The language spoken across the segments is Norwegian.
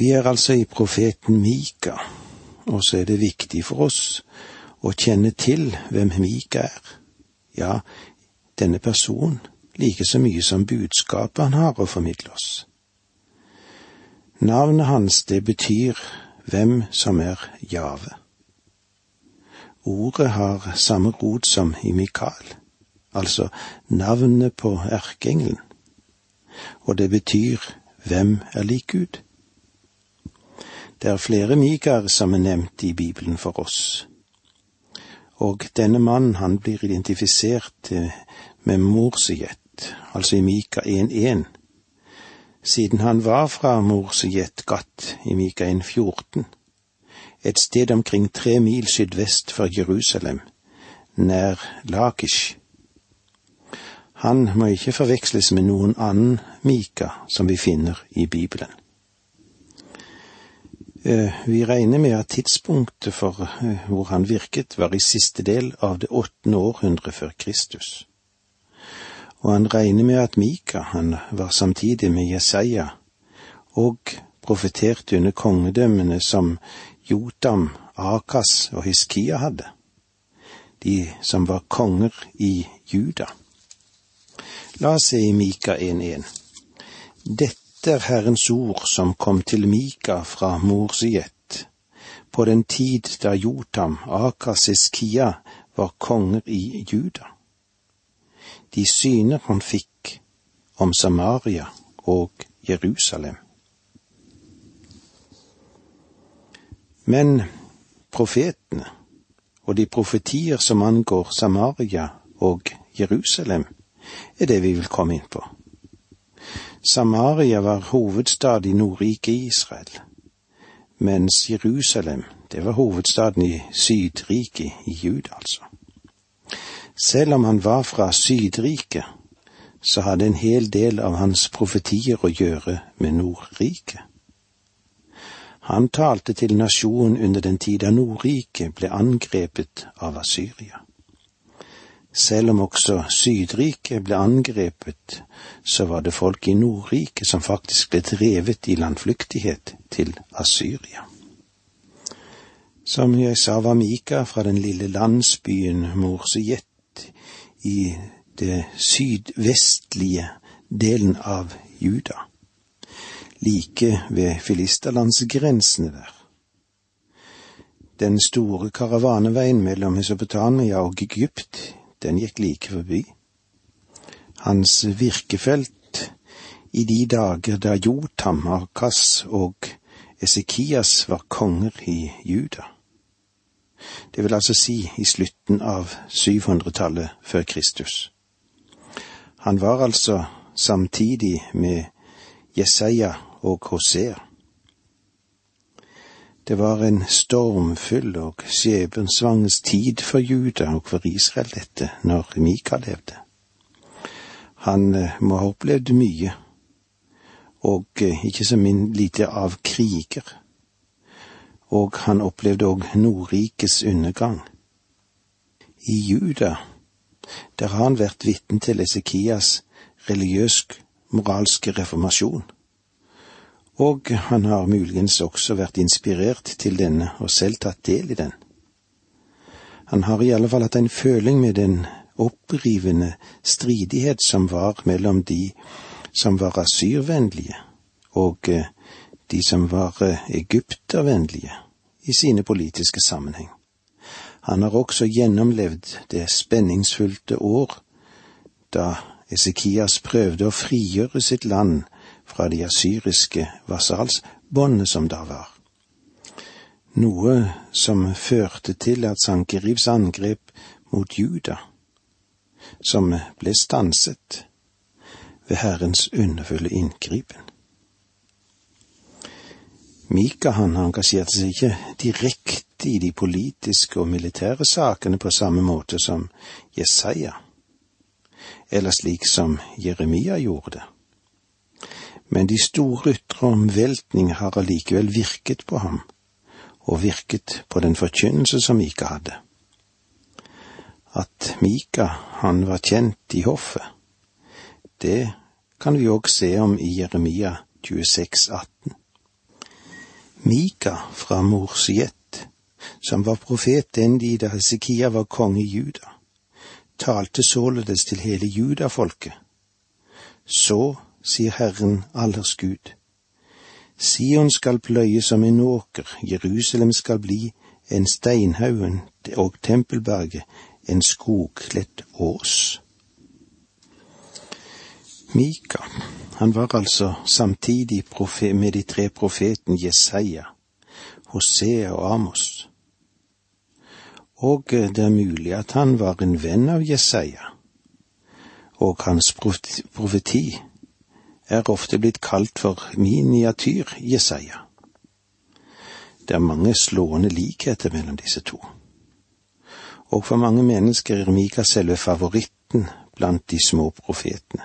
Vi er altså i profeten Mika, og så er det viktig for oss å kjenne til hvem Mika er. Ja, denne personen like så mye som budskapet han har å formidle oss. Navnet hans, det betyr hvem som er Jave. Ordet har samme rot som i Mikael, altså navnet på erkeengelen, og det betyr hvem er lik Gud. Det er flere Mikaer som er nevnt i Bibelen for oss, og denne mannen han blir identifisert med Morsejet, altså i Mika 1.1, siden han var fra Morsejet Gatt i Mika 1.14, et sted omkring tre mil sydvest for Jerusalem, nær Lakish. Han må ikke forveksles med noen annen Mika som vi finner i Bibelen. Vi regner med at tidspunktet for hvor han virket, var i siste del av det åttende århundre før Kristus. Og han regner med at Mika, han var samtidig med Jesaja, og profeterte under kongedømmene som Jotam, Akas og Hiskia hadde, de som var konger i Juda. La oss se i Mika 1.1. Dette er Herrens ord som kom til Mika fra Morsiet, på den tid da Jotam, Akas, Hiskia var konger i Juda. De syner han fikk om Samaria og Jerusalem. Men profetene og de profetier som angår Samaria og Jerusalem, er det vi vil komme inn på. Samaria var hovedstad i Nordriket Israel, mens Jerusalem, det var hovedstaden i Sydriket i Juda, altså. Selv om han var fra Sydriket, så hadde en hel del av hans profetier å gjøre med Nordriket. Han talte til nasjonen under den tid da Nordriket ble angrepet av Asyria. Selv om også Sydriket ble angrepet, så var det folk i Nordriket som faktisk ble drevet i landflyktighet til Asyria. Som jeg sa, var Mika fra den lille landsbyen Morsejet i det sydvestlige delen av Juda, like ved filisterlandsgrensene der. Den store karavaneveien mellom Mesopotamia og Egypt, den gikk like forbi. Hans virkefelt i de dager da Jotam, Akas og Esekias var konger i Juda det vil altså si i slutten av 700-tallet før Kristus. Han var altså samtidig med Jesaja og Hosea. Det var en stormfull og skjebnesvangers tid for Juda og for Israel dette, når Mika levde. Han må ha opplevd mye, og ikke så min lite av kriger og han opplevde òg Nordrikes undergang. I Juda, der har han vært vitne til Esekias religiøsk-moralske reformasjon, og han har muligens også vært inspirert til denne og selv tatt del i den. Han har i alle fall hatt en føling med den opprivende stridighet som var mellom de som var asyrvennlige, og de som var eh, egyptervennlige i sine politiske sammenheng. Han har også gjennomlevd det spenningsfylte år da Esekias prøvde å frigjøre sitt land fra de asyriske vasalsbåndene som da var. Noe som førte til at Sankerivs angrep mot Juda, som ble stanset ved Herrens underfulle inngripen. Mika han engasjerte seg ikke direkte i de politiske og militære sakene på samme måte som Jesaja, eller slik som Jeremia gjorde det. Men de store ytre omveltning har allikevel virket på ham, og virket på den forkynnelse som Mika hadde. At Mika, han var kjent i hoffet, det kan vi òg se om i Jeremia 26, 18. Mika fra Morsiet, som var profet den de da Hesekia var konge i Juda, talte således til hele judafolket. Så sier Herren allers Gud. Sion skal pløye som en åker, Jerusalem skal bli en steinhaugen og tempelberget en skogkledt ås. Mika, han var altså samtidig med de tre profeten Jesaja, Hosea og Amos. Og det er mulig at han var en venn av Jesaja, og hans profeti er ofte blitt kalt for miniatyr-Jesaja. Det er mange slående likheter mellom disse to. Og for mange mennesker er Mika selve favoritten blant de små profetene.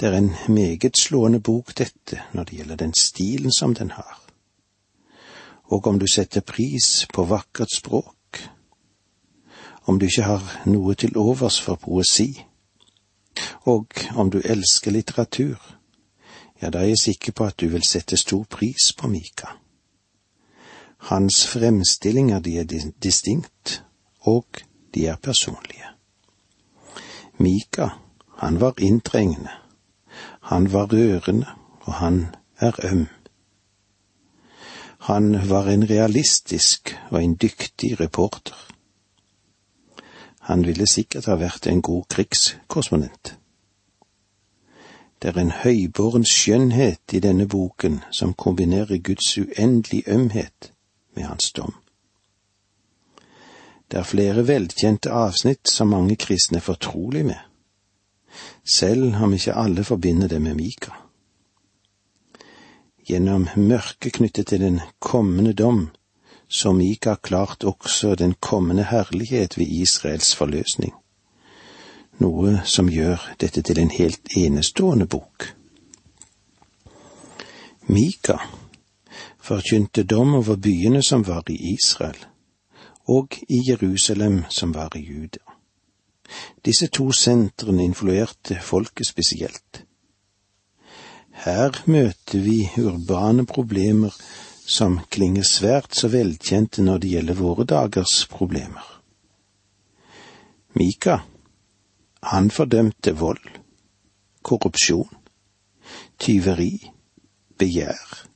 Det er en meget slående bok, dette, når det gjelder den stilen som den har. Og om du setter pris på vakkert språk, om du ikke har noe til overs for poesi, og om du elsker litteratur, ja, da er jeg sikker på at du vil sette stor pris på Mika. Hans fremstillinger, de er distinkt, og de er personlige. Mika, han var inntrengende, han var rørende, og han er øm. Han var en realistisk og en dyktig reporter. Han ville sikkert ha vært en god krigskorrespondent. Det er en høybåren skjønnhet i denne boken som kombinerer Guds uendelige ømhet med hans dom. Det er flere velkjente avsnitt som mange kristne er fortrolig med, selv om ikke alle forbinder det med Mika. Gjennom mørket knyttet til den kommende dom så Mika klart også den kommende herlighet ved Israels forløsning, noe som gjør dette til en helt enestående bok. Mika forkynte dom over byene som var i Israel, og i Jerusalem som var i Juda. Disse to sentrene influerte folket spesielt. Her møter vi urbane problemer som klinger svært så velkjente når det gjelder våre dagers problemer. Mika, han fordømte vold, korrupsjon, tyveri, begjær,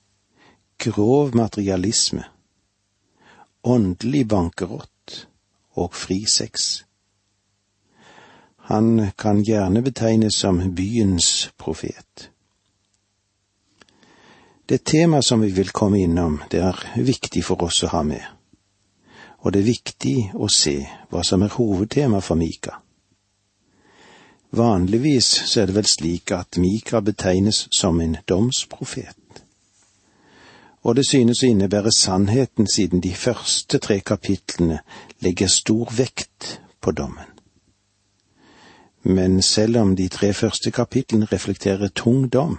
grov materialisme, åndelig bankerott og fri sex. Han kan gjerne betegnes som byens profet. Det tema som vi vil komme innom, det er viktig for oss å ha med. Og det er viktig å se hva som er hovedtema for Mika. Vanligvis så er det vel slik at Mika betegnes som en domsprofet. Og det synes å innebære sannheten siden de første tre kapitlene legger stor vekt på dommen. Men selv om de tre første kapitlene reflekterer tung dom,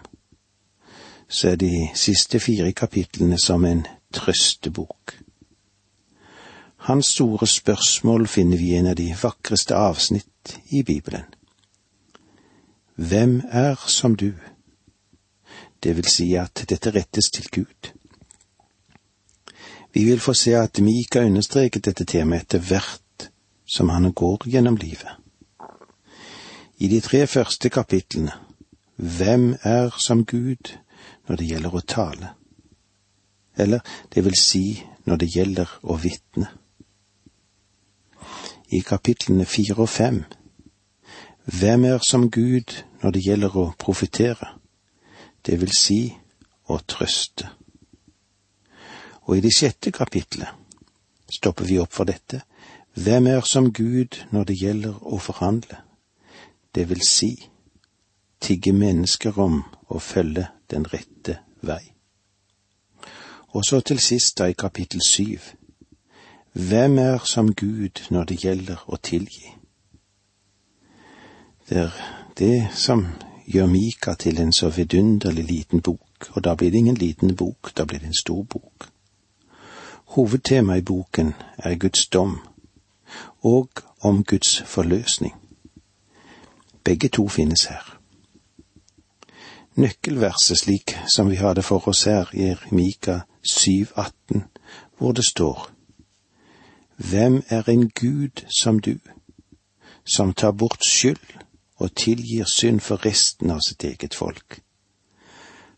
så er de siste fire kapitlene som en trøstebok. Hans store spørsmål finner vi i en av de vakreste avsnitt i Bibelen. Hvem er som du? Det vil si at dette rettes til Gud. Vi vil få se at Mika understreket dette temaet etter hvert som han går gjennom livet. I de tre første kapitlene, Hvem er som Gud, når det gjelder å tale, eller det vil si når det gjelder å vitne. I kapitlene fire og fem Hvem er som Gud når det gjelder å profetere, det vil si å trøste. Og i det sjette kapitlet stopper vi opp for dette. Hvem er som Gud når det gjelder å forhandle, det vil si tigge mennesker om å følge den rette vei. Og så til sist da i kapittel syv. Hvem er som Gud når det gjelder å tilgi? Det er det som gjør Mika til en så vidunderlig liten bok, og da blir det ingen liten bok, da blir det en stor bok. Hovedtemaet i boken er Guds dom, og om Guds forløsning. Begge to finnes her. Nøkkelverset slik som vi hadde for oss her i Mika 7,18, hvor det står Hvem er en Gud som du, som tar bort skyld og tilgir synd for resten av sitt eget folk?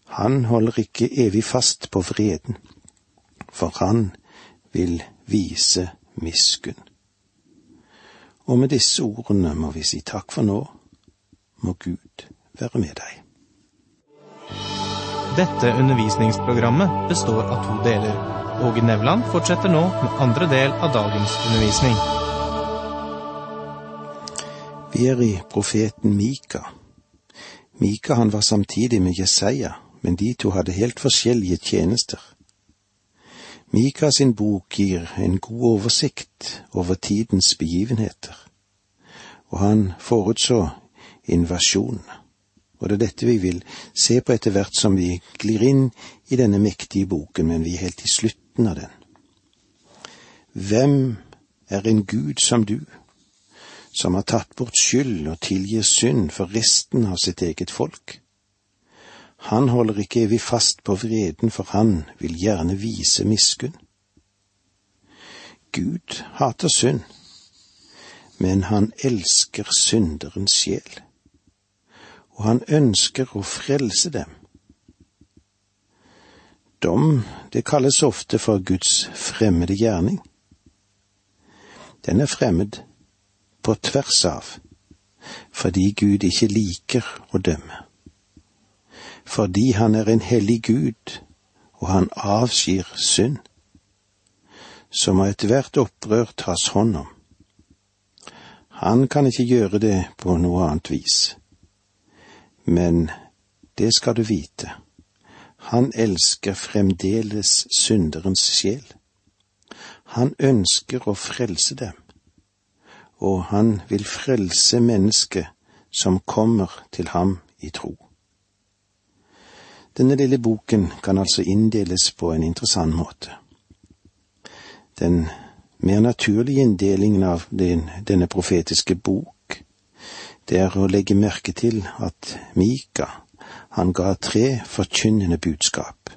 Han holder ikke evig fast på vreden, for han vil vise miskunn. Og med disse ordene må vi si takk for nå, må Gud være med deg. Dette undervisningsprogrammet består av to deler. Åge Nevland fortsetter nå med andre del av dagens undervisning. Vi er i profeten Mika. Mika han var samtidig med Jesaja, men de to hadde helt forskjellige tjenester. Mika sin bok gir en god oversikt over tidens begivenheter, og han forutså invasjonen. Og det er dette vi vil se på etter hvert som vi glir inn i denne mektige boken, men vi er helt i slutten av den. Hvem er en Gud som du, som har tatt bort skyld og tilgir synd for resten av sitt eget folk? Han holder ikke evig fast på vreden, for han vil gjerne vise miskunn. Gud hater synd, men han elsker synderens sjel, og han ønsker å frelse dem. Dom, det kalles ofte for Guds fremmede gjerning. Den er fremmed på tvers av, fordi Gud ikke liker å dømme fordi han er en hellig Gud, og han avskyr synd, så må ethvert opprør tas hånd om. Han kan ikke gjøre det på noe annet vis. Men det skal du vite, han elsker fremdeles synderens sjel. Han ønsker å frelse dem, og han vil frelse mennesket som kommer til ham i tro. Denne lille boken kan altså inndeles på en interessant måte. Den mer naturlige inndelingen av den, denne profetiske bok, det er å legge merke til at Mika, han ga tre forkynnende budskap,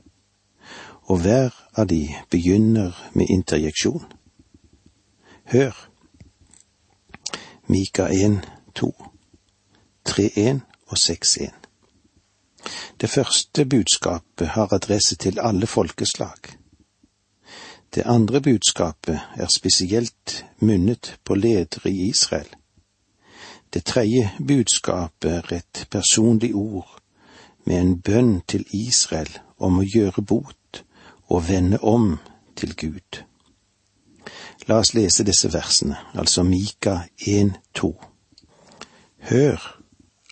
og hver av de begynner med interjeksjon. Hør, Mika 1, 2, 3, 1 og 6, 1. Det første budskapet har adresse til alle folkeslag. Det andre budskapet er spesielt munnet på ledere i Israel. Det tredje budskapet et personlig ord med en bønn til Israel om å gjøre bot og vende om til Gud. La oss lese disse versene, altså Mika 1,2. Hør,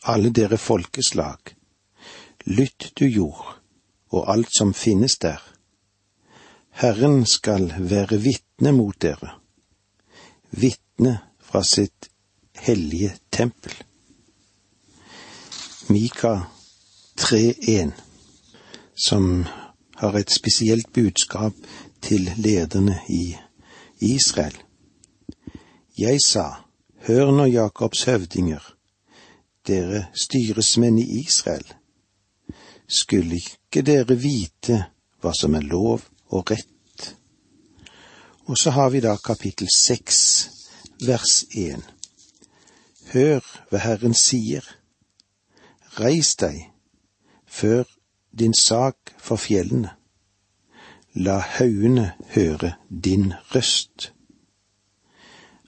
alle dere folkeslag, Lytt du jord, og alt som finnes der. Herren skal være vitne mot dere, vitne fra sitt hellige tempel. Mika 3.1, som har et spesielt budskap til lederne i Israel. Jeg sa, hør nå Jakobs høvdinger, dere styresmenn i Israel skulle ikke dere vite hva som er lov og rett? Og så har vi da kapittel seks, vers én. Hør hva Herren sier. Reis deg, før din sak for fjellene. La haugene høre din røst.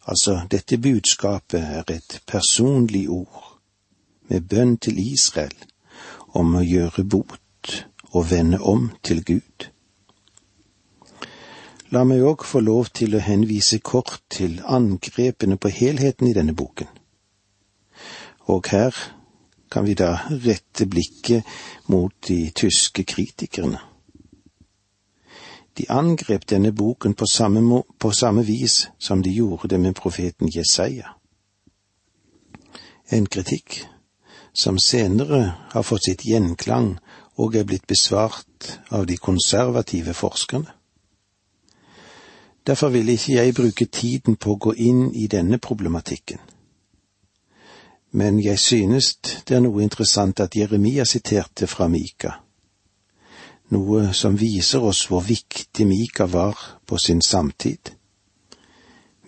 Altså, dette budskapet er et personlig ord, med bønn til Israel om å gjøre bot og vende om til Gud. La meg òg få lov til å henvise kort til angrepene på helheten i denne boken. Og her kan vi da rette blikket mot de tyske kritikerne. De angrep denne boken på samme, på samme vis som de gjorde det med profeten Jesaja. En kritikk som senere har fått sitt gjenklang og er blitt besvart av de konservative forskerne. Derfor vil ikke jeg bruke tiden på å gå inn i denne problematikken. Men jeg synes det er noe interessant at Jeremia siterte fra Mika, noe som viser oss hvor viktig Mika var på sin samtid.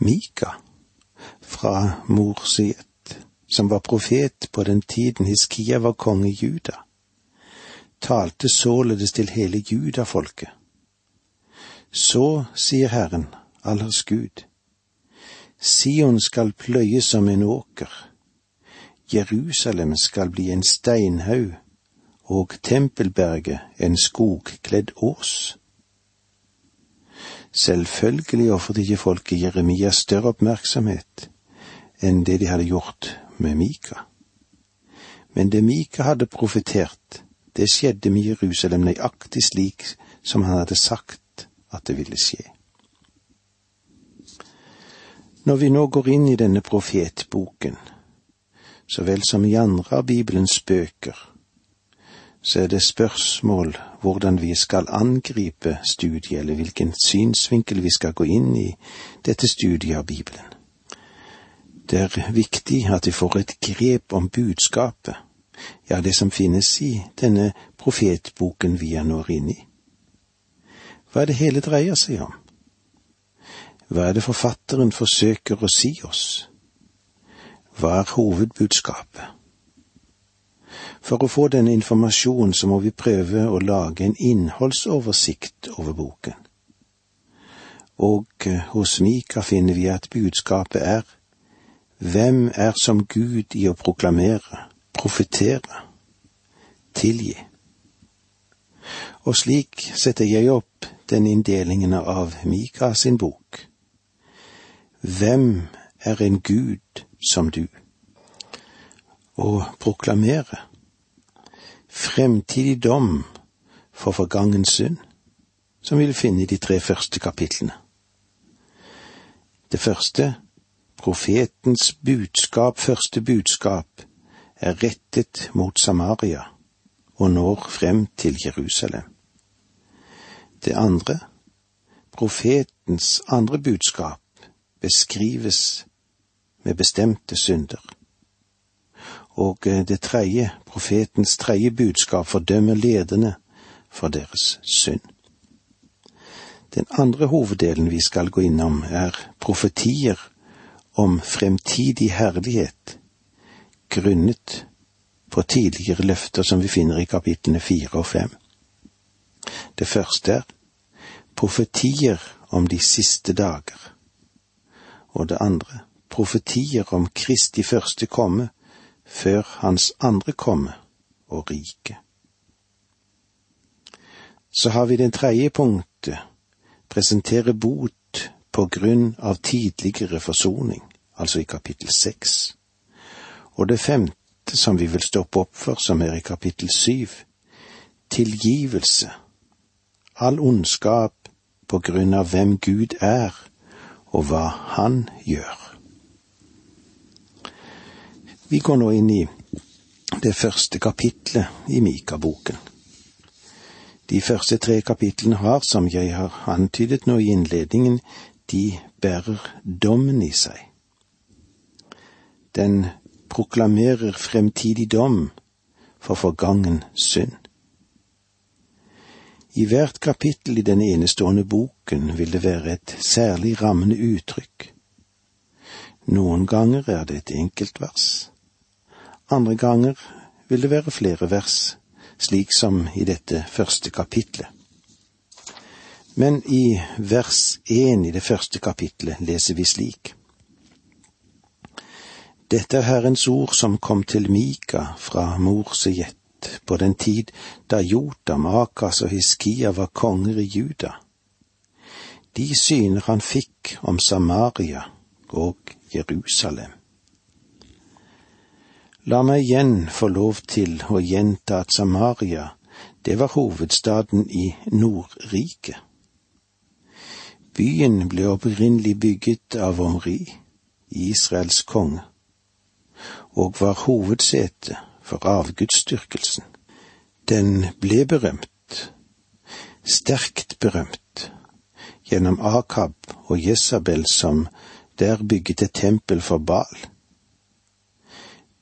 Mika, fra Morsiet, som var profet på den tiden Hiskia var konge Juda, talte således til hele judafolket. Så sier Herren, allers Gud, Sion skal pløyes som en åker Jerusalem skal bli en steinhaug og tempelberget en skogkledd ås. Selvfølgelig ofret ikke folket Jeremia større oppmerksomhet enn det de hadde gjort med Mika. Men det Mika hadde profetert, det skjedde med Jerusalem nøyaktig slik som han hadde sagt at det ville skje. Når vi nå går inn i denne profetboken, så vel som i andre av Bibelens bøker, så er det spørsmål hvordan vi skal angripe studiet, eller hvilken synsvinkel vi skal gå inn i dette studiet av Bibelen. Det er viktig at vi får et grep om budskapet, ja, det som finnes i denne profetboken vi er nå inne i. Hva er det hele dreier seg om? Hva er det forfatteren forsøker å si oss? Hva er hovedbudskapet? For å få denne informasjonen så må vi prøve å lage en innholdsoversikt over boken. Og eh, hos Mika finner vi at budskapet er Hvem er som Gud i å proklamere, profetere, tilgi? Og slik setter jeg opp den inndelingen av Mika sin bok. Hvem er en Gud som du. Og proklamere fremtidig dom for forgangen synd, som vi vil finne i de tre første kapitlene. Det første, profetens budskap, første budskap, er rettet mot Samaria og når frem til Jerusalem. Det andre, profetens andre budskap, beskrives med bestemte synder. Og eh, det tredje, profetens tredje budskap, fordømmer lederne for deres synd. Den andre hoveddelen vi skal gå innom, er profetier om fremtidig herlighet, grunnet på tidligere løfter som vi finner i kapitlene fire og fem. Det første er profetier om de siste dager, og det andre profetier om Kristi første komme før hans andre komme og rike. Så har vi det tredje punktet, presentere bot på grunn av tidligere forsoning, altså i kapittel seks. Og det femte som vi vil stoppe opp for, som er i kapittel syv, tilgivelse, all ondskap på grunn av hvem Gud er og hva Han gjør. Vi går nå inn i det første kapitlet i Mika-boken. De første tre kapitlene har, som jeg har antydet nå i innledningen, de bærer dommen i seg. Den proklamerer fremtidig dom for forgangen synd. I hvert kapittel i den enestående boken vil det være et særlig rammende uttrykk. Noen ganger er det et enkeltvers, andre ganger vil det være flere vers, slik som i dette første kapitlet. Men i vers én i det første kapitlet leser vi slik. Dette er Herrens ord som kom til Mika fra Morsejet på den tid da Jotam, Akas og Hiskia var konger i Juda. De syner han fikk om Samaria og Jerusalem. La meg igjen få lov til å gjenta at Samaria, det var hovedstaden i Nordriket. Byen ble opprinnelig bygget av Omri, Israels konge, og var hovedsete for avgudsdyrkelsen. Den ble berømt, sterkt berømt, gjennom Akab og Jesabel som der bygget et tempel for Bal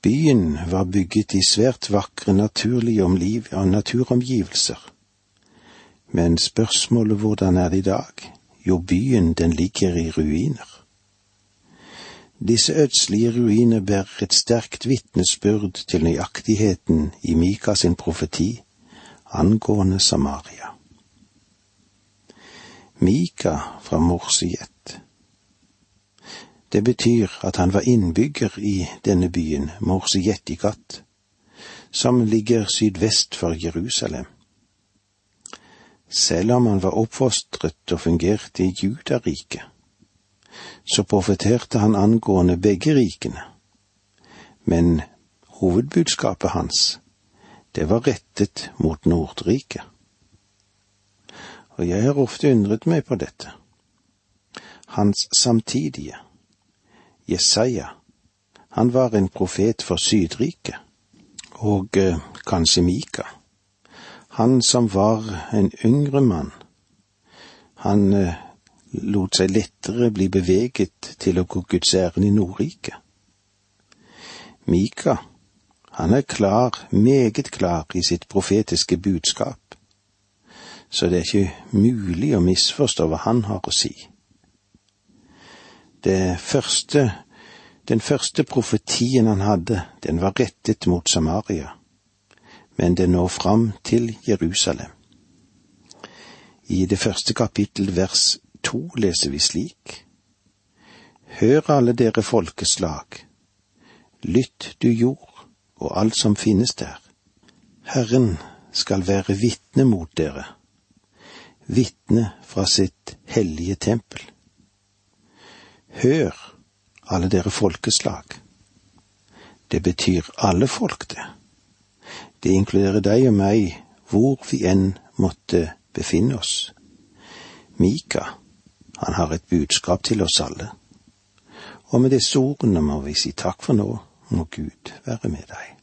Byen var bygget i svært vakre naturlige omliv naturomgivelser. Men spørsmålet hvordan er det i dag? Jo, byen den ligger i ruiner. Disse ødslige ruiner bærer et sterkt vitnesbyrd til nøyaktigheten i Mika sin profeti angående Samaria. Mika fra Morsiet. Det betyr at han var innbygger i denne byen, Morsiet som ligger sydvest for Jerusalem. Selv om han var oppfostret og fungerte i Judariket, så profeterte han angående begge rikene. Men hovedbudskapet hans, det var rettet mot Nordriket. Og jeg har ofte undret meg på dette. Hans samtidige, Jesaja, han var en profet for Sydriket, og eh, kanskje Mika, han som var en yngre mann. Han eh, lot seg lettere bli beveget til å gå Guds ærend i Nordriket. Mika, han er klar, meget klar i sitt profetiske budskap, så det er ikke mulig å misforstå hva han har å si. Første, den første profetien han hadde, den var rettet mot Samaria, men den når fram til Jerusalem. I det første kapittel vers to leser vi slik. Hør alle dere folkeslag, lytt du jord og alt som finnes der. Herren skal være vitne mot dere, vitne fra sitt hellige tempel. Hør, alle dere folkeslag. Det betyr alle folk, det. Det inkluderer deg og meg hvor vi enn måtte befinne oss. Mika, han har et budskap til oss alle. Og med disse ordene må vi si takk for nå, må Gud være med deg.